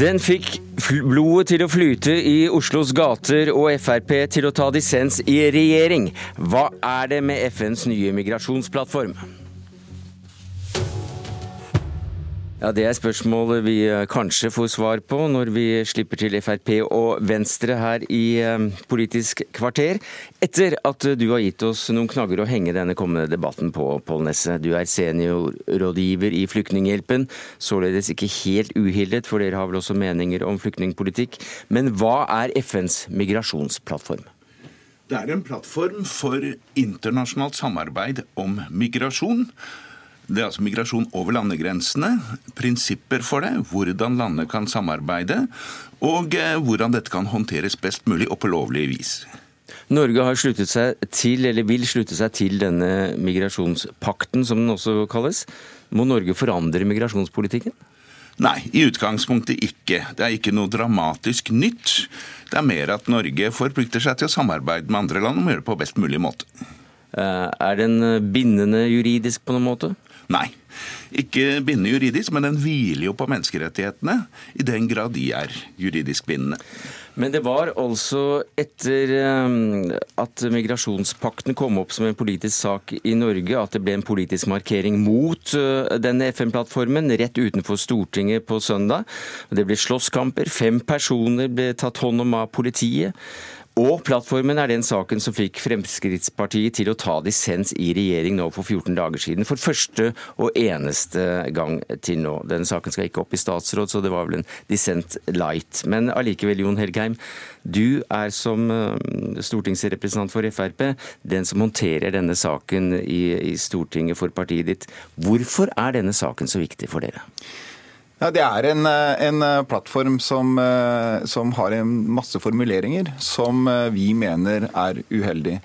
Den fikk blodet til å flyte i Oslos gater og Frp til å ta dissens i regjering. Hva er det med FNs nye migrasjonsplattform? Ja, Det er spørsmålet vi eh, kanskje får svar på når vi slipper til Frp og Venstre her i eh, Politisk kvarter, etter at du har gitt oss noen knagger å henge denne kommende debatten på, Pål Nesse. Du er seniorrådgiver i Flyktninghjelpen, således ikke helt uhildet, for dere har vel også meninger om flyktningpolitikk. Men hva er FNs migrasjonsplattform? Det er en plattform for internasjonalt samarbeid om migrasjon. Det er altså migrasjon over landegrensene, prinsipper for det, hvordan landet kan samarbeide, og eh, hvordan dette kan håndteres best mulig og på lovlig vis. Norge har sluttet seg til, eller vil slutte seg til denne migrasjonspakten, som den også kalles. Må Norge forandre migrasjonspolitikken? Nei, i utgangspunktet ikke. Det er ikke noe dramatisk nytt. Det er mer at Norge forplikter seg til å samarbeide med andre land om å gjøre det på best mulig måte. Eh, er den bindende juridisk på noen måte? Nei. Ikke bindende juridisk, men den hviler jo på menneskerettighetene, i den grad de er juridisk bindende. Men det var altså etter eh, at migrasjonspakten kom opp som en politisk sak i Norge, at det ble en politisk markering mot eh, denne FN-plattformen rett utenfor Stortinget på søndag. Det ble slåsskamper. Fem personer ble tatt hånd om av politiet. Og plattformen er den saken som fikk Fremskrittspartiet til å ta dissens i regjering nå for 14 dager siden. For første og eneste gang til nå. Den saken skal ikke opp i statsråd, så det var vel en dissent light. Men allikevel, Jon Helgheim. Du er som eh, stortingsrepresentant for Frp den som håndterer denne saken i, i Stortinget for partiet ditt. Hvorfor er denne saken så viktig for dere? Ja, Det er en, eh, en eh, plattform som, eh, som, har en masse formuleringer som vi mener er uheldig.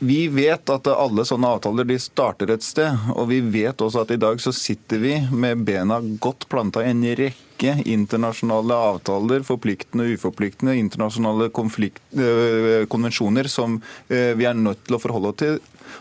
Vi vet at alle sånne avtaler de starter et sted, og vi vet også at i dag så sitter vi med bena godt planta i en rekke internasjonale avtaler, forpliktende og uforpliktende, internasjonale konvensjoner som vi er nødt til å forholde oss til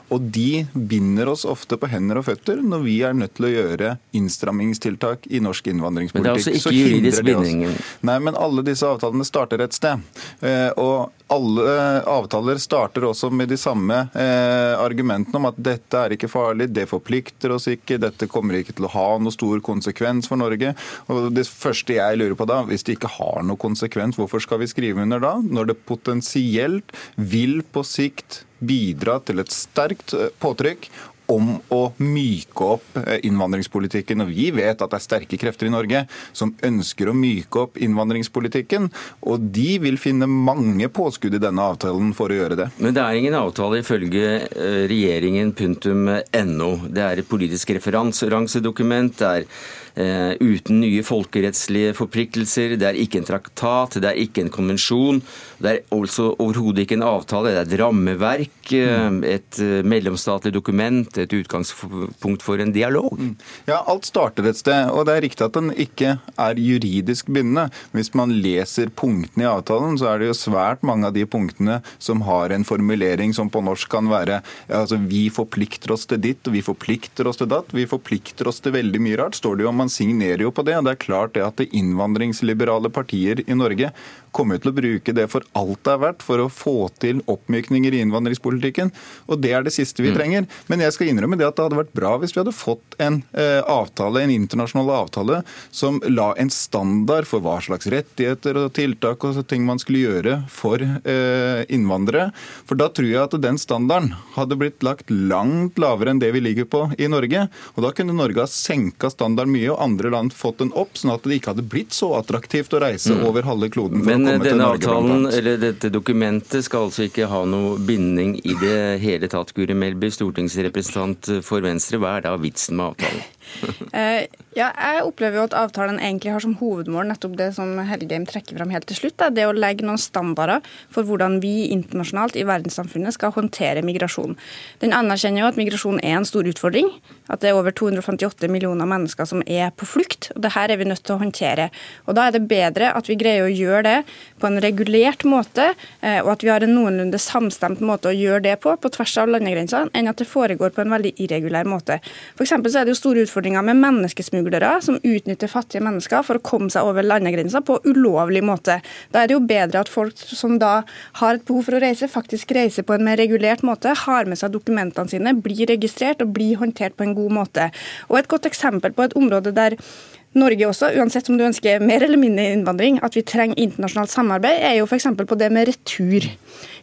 og de binder oss ofte på hender og føtter når vi er nødt til å gjøre innstrammingstiltak i norsk innvandringspolitikk. Men det er altså ikke juridisk binding? Nei, men alle disse avtalene starter et sted. Eh, og alle avtaler starter også med de samme eh, argumentene om at dette er ikke farlig, det forplikter oss ikke, dette kommer ikke til å ha noe stor konsekvens for Norge. Og Det første jeg lurer på da, hvis det ikke har noe konsekvens, hvorfor skal vi skrive under da? Når det potensielt vil på sikt bidra til et sterkt eh, påtrykk om å myke opp eh, innvandringspolitikken. Og vi vet at det er sterke krefter i Norge som ønsker å myke opp innvandringspolitikken. Og de vil finne mange påskudd i denne avtalen for å gjøre det. Men det er ingen avtale ifølge eh, regjeringen punktum .no. Det er et politisk referansedokument. Det er Eh, uten nye folkerettslige forpliktelser. Det er ikke en traktat, det er ikke en konvensjon. Det er altså overhodet ikke en avtale, det er et rammeverk, mm. et eh, mellomstatlig dokument, et utgangspunkt for en dialog. Mm. Ja, alt starter et sted, og det er riktig at den ikke er juridisk bindende. Hvis man leser punktene i avtalen, så er det jo svært mange av de punktene som har en formulering som på norsk kan være altså vi forplikter oss til ditt, og vi forplikter oss til datt. Vi forplikter oss til veldig mye rart, står det jo om man signerer jo på det. og Det er klart det at det innvandringsliberale partier i Norge kommer til å bruke det for alt det er verdt for å få til oppmykninger i innvandringspolitikken. Og det er det siste vi mm. trenger. Men jeg skal innrømme det at det hadde vært bra hvis vi hadde fått en eh, avtale, en internasjonal avtale som la en standard for hva slags rettigheter og tiltak og ting man skulle gjøre for eh, innvandrere. For da tror jeg at den standarden hadde blitt lagt langt lavere enn det vi ligger på i Norge. Og da kunne Norge ha senka standarden mye, og andre land fått den opp, sånn at det ikke hadde blitt så attraktivt å reise mm. over halve kloden. for Men denne avtalen, eller dette dokumentet skal altså ikke ha noe binding i det hele tatt, Guri Melby, stortingsrepresentant for Venstre. Hva er da vitsen med avtalen? Eh, ja, jeg opplever jo at avtalen egentlig har som hovedmål nettopp det som Helgheim trekker fram helt til slutt. Det å legge noen standarder for hvordan vi internasjonalt i verdenssamfunnet skal håndtere migrasjon. Den anerkjenner jo at migrasjon er en stor utfordring. At det er over 258 millioner mennesker som er på flukt. og det her er vi nødt til å håndtere. Og Da er det bedre at vi greier å gjøre det på en regulert måte, eh, og at vi har en noenlunde samstemt måte å gjøre det på, på tvers av landegrensene, enn at det foregår på en veldig irregulær måte. For så er det jo store utfordringer med menneskesmuglere som utnytter fattige mennesker for å komme seg over landegrensa på ulovlig måte. Da er det jo bedre at folk som da har et behov for å reise, faktisk reiser på en mer regulert måte, har med seg dokumentene sine, blir registrert og blir håndtert på en god måte. Og Et godt eksempel på et område der Norge også, uansett om du ønsker mer eller mindre innvandring, at vi trenger internasjonalt samarbeid, er jo f.eks. på det med retur.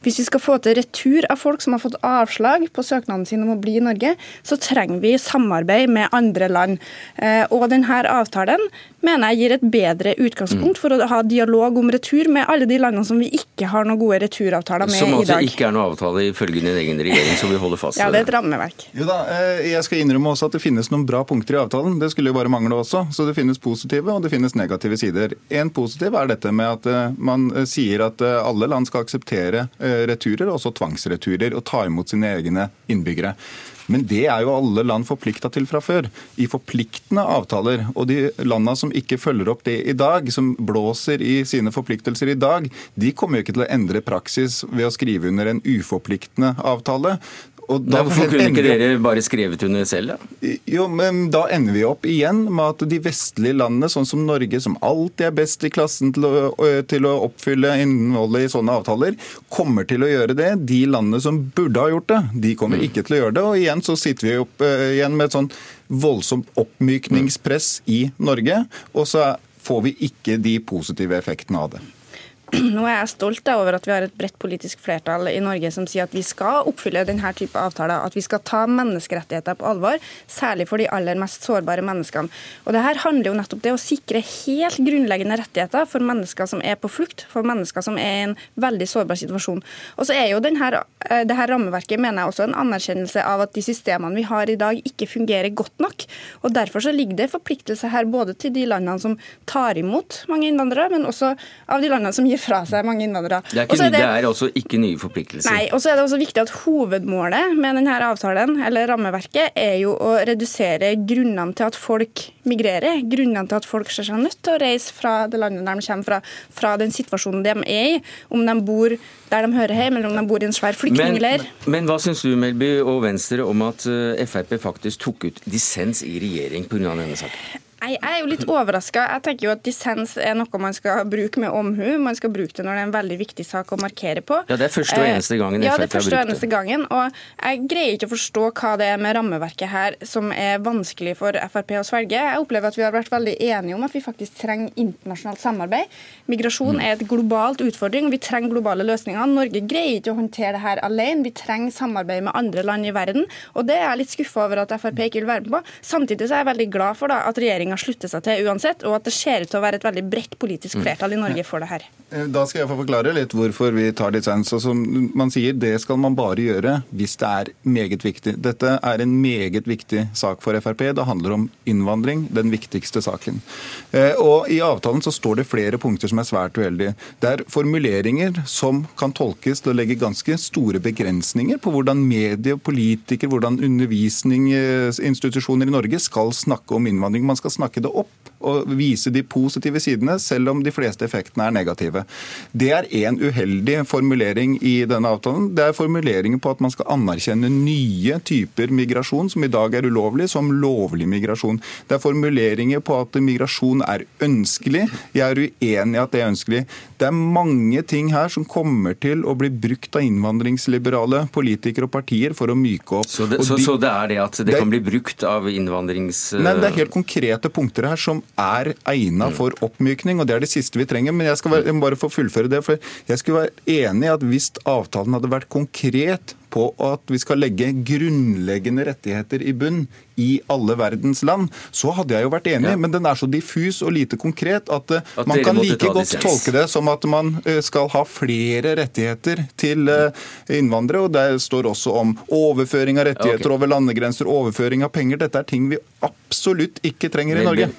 Hvis vi skal få til retur av folk som har fått avslag på søknaden sin om å bli i Norge, så trenger vi samarbeid med andre land. Eh, og denne avtalen mener jeg gir et bedre utgangspunkt for å ha dialog om retur med alle de landene som vi ikke har noen gode returavtaler med i dag. Som altså ikke er noen avtale ifølge din egen regjering, som vi holder fast ved? Ja, det er et rammeverk. Jo da, eh, Jeg skal innrømme også at det finnes noen bra punkter i avtalen. Det skulle jo bare mangle også. Så det finnes positive og det finnes negative sider. En positiv er dette med at eh, man sier at alle land skal akseptere returer, også tvangsreturer, og ta imot sine egne innbyggere. Men det er jo alle land forplikta til fra før, i forpliktende avtaler. Og de landene som ikke følger opp det i dag, som blåser i sine forpliktelser i dag, de kommer jo ikke til å endre praksis ved å skrive under en uforpliktende avtale. Nei, hvorfor kunne ikke dere bare skrevet under selv, da? Jo, men Da ender vi opp igjen med at de vestlige landene, sånn som Norge, som alltid er best i klassen til å, til å oppfylle innholdet i sånne avtaler, kommer til å gjøre det. De landene som burde ha gjort det, de kommer mm. ikke til å gjøre det. Og igjen så sitter vi opp igjen med et sånn voldsomt oppmykningspress i Norge, og så får vi ikke de positive effektene av det. Nå er jeg stolt over at vi har et bredt politisk flertall i Norge som sier at vi skal oppfylle denne type avtaler, at vi skal ta menneskerettigheter på alvor, særlig for de aller mest sårbare menneskene. Og det her handler jo nettopp det å sikre helt grunnleggende rettigheter for mennesker som er på flukt, for mennesker som er i en veldig sårbar situasjon. Og så er jo denne, eh, det her rammeverket mener jeg også en anerkjennelse av at de systemene vi har i dag, ikke fungerer godt nok. Og Derfor så ligger det forpliktelse her både til de landene som tar imot mange innvandrere, men også av de landene som gir fra seg mange innvandrere. Det er, ikke, er det, det er også ikke nye forpliktelser. Nei, og så er det også viktig at Hovedmålet med denne avtalen eller rammeverket er jo å redusere grunnene til at folk migrerer. Grunnene til at folk ser seg nødt til å reise fra det landet de kommer fra, fra den situasjonen de er i. Om de bor der de hører hjemme, eller om de bor i en svær flyktningleir. Men, men, hva syns du Melby og Venstre om at eh, Frp faktisk tok ut dissens i regjering pga. denne saken? Jeg er jo litt overraska. Jeg tenker jo at dissens er noe man skal bruke med omhu. Man skal bruke det når det er en veldig viktig sak å markere på. Ja, Det er første og eneste gangen ja, det er første og eneste gangen. Og jeg greier ikke å forstå hva det er med rammeverket her som er vanskelig for Frp å svelge. Jeg opplever at vi har vært veldig enige om at vi faktisk trenger internasjonalt samarbeid. Migrasjon er et globalt utfordring, og vi trenger globale løsninger. Norge greier ikke å håndtere det her alene. Vi trenger samarbeid med andre land i verden, og det er jeg litt skuffa over at Frp ikke vil være med på. Samtidig så er jeg veldig glad for da, at regjeringen regjeringa slutter seg til uansett, og at det ser ut til å være et veldig bredt politisk flertall i Norge for det her. Eh, da skal jeg få forklare litt hvorfor vi tar dissens. Og som man sier, det skal man bare gjøre hvis det er meget viktig. Dette er en meget viktig sak for Frp. Det handler om innvandring, den viktigste saken. Eh, og I avtalen så står det flere punkter som er svært uheldige. Det er formuleringer som kan tolkes til å legge ganske store begrensninger på hvordan medier, politikere, hvordan undervisningsinstitusjoner i Norge skal snakke om innvandring. Man skal snakke det opp og vise de positive sidene, selv om de fleste effektene er negative. Det er én uheldig formulering i denne avtalen. Det er formuleringen på at man skal anerkjenne nye typer migrasjon som i dag er ulovlig, som lovlig migrasjon. Det er formuleringer på at migrasjon er ønskelig. Jeg er uenig i at det er ønskelig. Det er mange ting her som kommer til å bli brukt av innvandringsliberale politikere og partier for å myke opp. Så det, så, de, så det er det at det, det kan bli brukt av innvandrings... Nei, det er helt konkrete punkter her som er egnet for oppmykning, og det er det siste vi trenger. Men jeg skal bare få fullføre det. for Jeg skulle være enig i at hvis avtalen hadde vært konkret på at vi skal legge grunnleggende rettigheter i bunn i alle verdens land, så hadde jeg jo vært enig. Ja. Men den er så diffus og lite konkret at, eh, at man kan like godt tolke det som at man eh, skal ha flere rettigheter til eh, innvandrere. Og det står også om overføring av rettigheter okay. over landegrenser, overføring av penger. Dette er ting vi absolutt ikke trenger i Norge.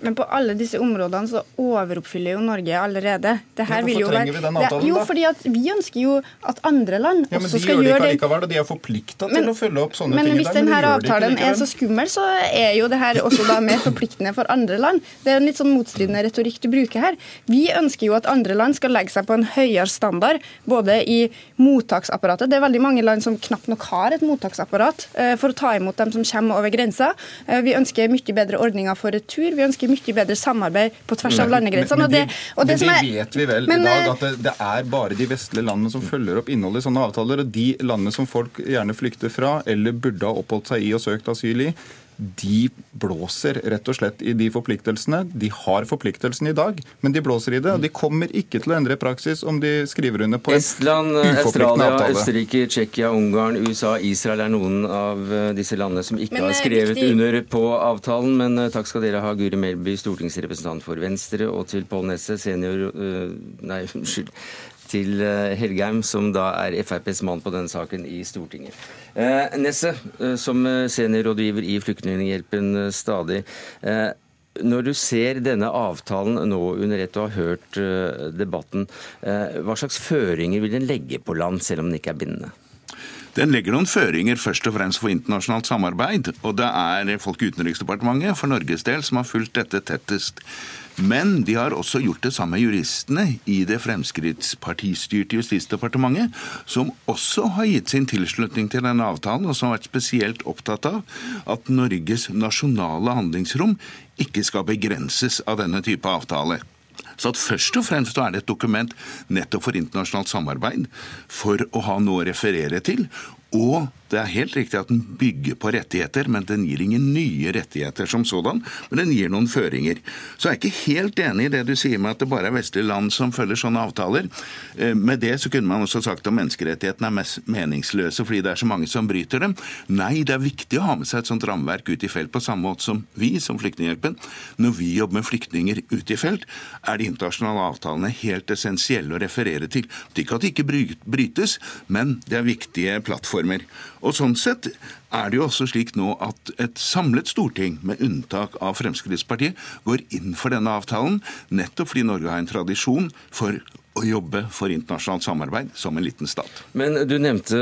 Men på alle disse områdene så overoppfyller jo Norge allerede. Det her Men vil jo være- vi den avtalen, det, jo, fordi at Vi ønsker jo at andre land Ja, men også De skal gjør det gjøre ikke det. allikevel, og de er forplikta til å følge opp sånne Men ting. Men hvis denne denne de gjør ikke avtalen er så skummel, så er jo det her også da mer forpliktende for andre land. Det er en litt sånn motstridende retorikk du bruker her. Vi ønsker jo at andre land skal legge seg på en høyere standard, både i mottaksapparatet Det er veldig mange land som knapt nok har et mottaksapparat eh, for å ta imot dem som kommer over grensa. Eh, Vi ønsker mye bedre ordninger for retur. Vi ønsker mye bedre samarbeid på tvers av landegrensene. Men, og det, og det men som det er- vet vi vel Men, i dag, eh, at det, det er bare de vestlige landene som følger opp innholdet i sånne avtaler. Og de landene som folk gjerne flykter fra, eller burde ha oppholdt seg i og søkt asyl i, de blåser rett og slett i de forpliktelsene. De har forpliktelsene i dag, men de blåser i det. Og de kommer ikke til å endre praksis om de skriver under på en Estland, uforpliktende Australia, avtale. Østerrike, Tsjekkia, Ungarn, USA, Israel er noen av eh, disse landene som ikke Men, har eh, skrevet viktig- under på avtalen. Men eh, takk skal dere ha, Guri Melby, stortingsrepresentant for Venstre, og til Pål Nesse, senior eh, Nei, unnskyld. Til eh, Helgheim, som da er FrPs mann på denne saken i Stortinget. Eh, Nesset, eh, som seniorrådgiver i Flyktninghjelpen stadig. når du ser denne avtalen nå under ett og har hørt debatten, hva slags føringer vil den legge på land, selv om den ikke er bindende? Den legger noen føringer først og fremst for internasjonalt samarbeid. Og det er folk i Utenriksdepartementet for Norges del som har fulgt dette tettest. Men de har også gjort det samme med juristene i det Fremskrittspartistyrte Justisdepartementet, som også har gitt sin tilslutning til denne avtalen, og som har vært spesielt opptatt av at Norges nasjonale handlingsrom ikke skal begrenses av denne type avtale. Så at først og fremst er det et dokument nettopp for internasjonalt samarbeid, for å ha noe å referere til. Og det er helt riktig at den bygger på rettigheter, men den gir ingen nye rettigheter som sådan. Men den gir noen føringer. Så jeg er ikke helt enig i det du sier med at det bare er vestlige land som følger sånne avtaler. Eh, Med det så kunne man også sagt at menneskerettighetene er mest meningsløse fordi det er så mange som bryter dem. Nei, det er viktig å ha med seg et sånt rammeverk ut i felt på samme måte som vi som Flyktninghjelpen. Når vi jobber med flyktninger ute i felt, er de internasjonale avtalene helt essensielle å referere til. Ikke at de ikke brytes, men det er viktige plattformer. Og sånn sett er det jo også slik nå at et samlet storting, med unntak av Fremskrittspartiet, går inn for denne avtalen, nettopp fordi Norge har en tradisjon for å jobbe for internasjonalt samarbeid som en liten stat. Men du nevnte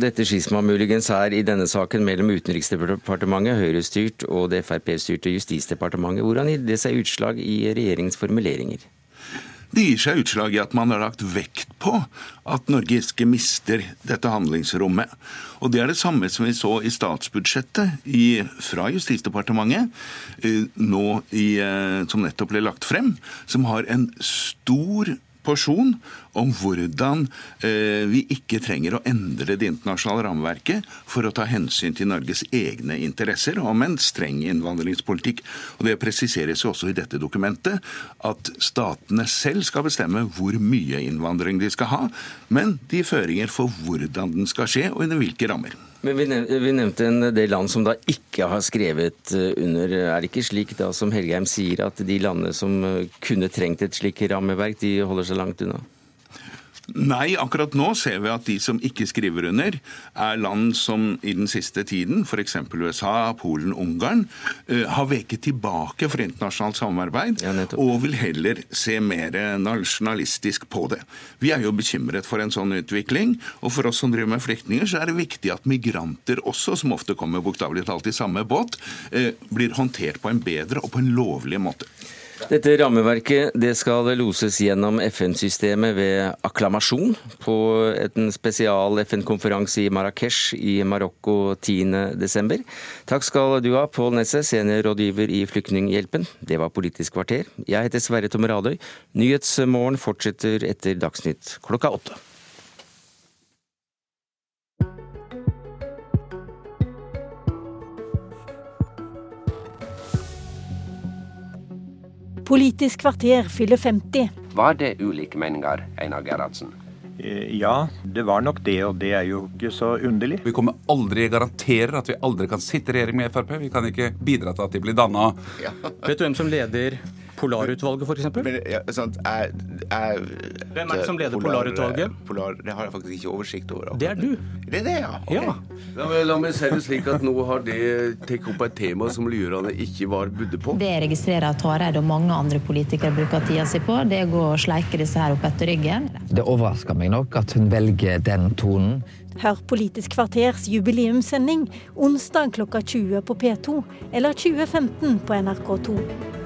dette skisma muligens her i denne saken mellom Utenriksdepartementet, Høyre-styrt, og det Frp-styrte Justisdepartementet. Hvordan gir det seg utslag i regjeringens formuleringer? Det gir seg utslag i at man har lagt vekt på at Norge ikke mister dette handlingsrommet. Og Det er det samme som vi så i statsbudsjettet i, fra Justisdepartementet, eh, nå i, eh, som nettopp ble lagt frem, som har en stor porsjon om hvordan eh, vi ikke trenger å endre det internasjonale rammeverket for å ta hensyn til Norges egne interesser om en streng innvandringspolitikk. Og Det presiseres jo også i dette dokumentet at statene selv skal bestemme hvor mye innvandring de skal ha, men de føringer for hvordan den skal skje og under hvilke rammer. Men vi nevnte, vi nevnte en del land som da ikke har skrevet eh, under. Er det ikke slik da som Helgheim sier, at de landene som eh, kunne trengt et slikt rammeverk, de holder seg langt unna? Nei, akkurat nå ser vi at de som ikke skriver under, er land som i den siste tiden, f.eks. USA, Polen, Ungarn, eh, har veket tilbake for internasjonalt samarbeid Ja, og vil heller se mer nasjonalistisk på det. Vi er jo bekymret for en sånn utvikling, og for oss som driver med flyktninger, så er det viktig at migranter også, som ofte kommer bokstavelig talt i samme båt, eh, blir håndtert på en bedre og på en lovlig måte. Dette rammeverket det skal loses gjennom FN-systemet ved akklamasjon på en spesial FN-konferanse i Marrakech i Marokko 10.12. Takk skal du ha, Pål Nesset, seniorrådgiver i Flyktninghjelpen. Det var Politisk kvarter. Jeg heter Sverre Tom Radøy. Nyhetsmorgen fortsetter etter Dagsnytt klokka åtte. Politisk kvarter fyller 50. Var det ulike meninger, Einar Gerhardsen? Eh, Ja, det var nok det, og det er jo ikke så underlig. Vi kommer aldri garanterer at vi aldri kan sitte i regjering med Frp. Vi kan ikke bidra til at de blir danna. Vet du hvem som leder Polarutvalget, f.eks.? Ja, sant, jeg, jeg, Hvem er det som leder Polarutvalget? Polar, det har jeg faktisk ikke oversikt over. Det er du. Det er det, ja? Okay. Ja. La meg, la meg si det slik at Nå har det tatt opp et tema som lyrene ikke var budde på. Det jeg registrerer at Hareide og mange andre politikere bruker tida si på, det er å gå og sleike disse her opp etter ryggen. Det overrasker meg nok at hun velger den tonen. Hør Politisk kvarters jubileumssending onsdag klokka 20 på P2 eller 2015 på NRK2.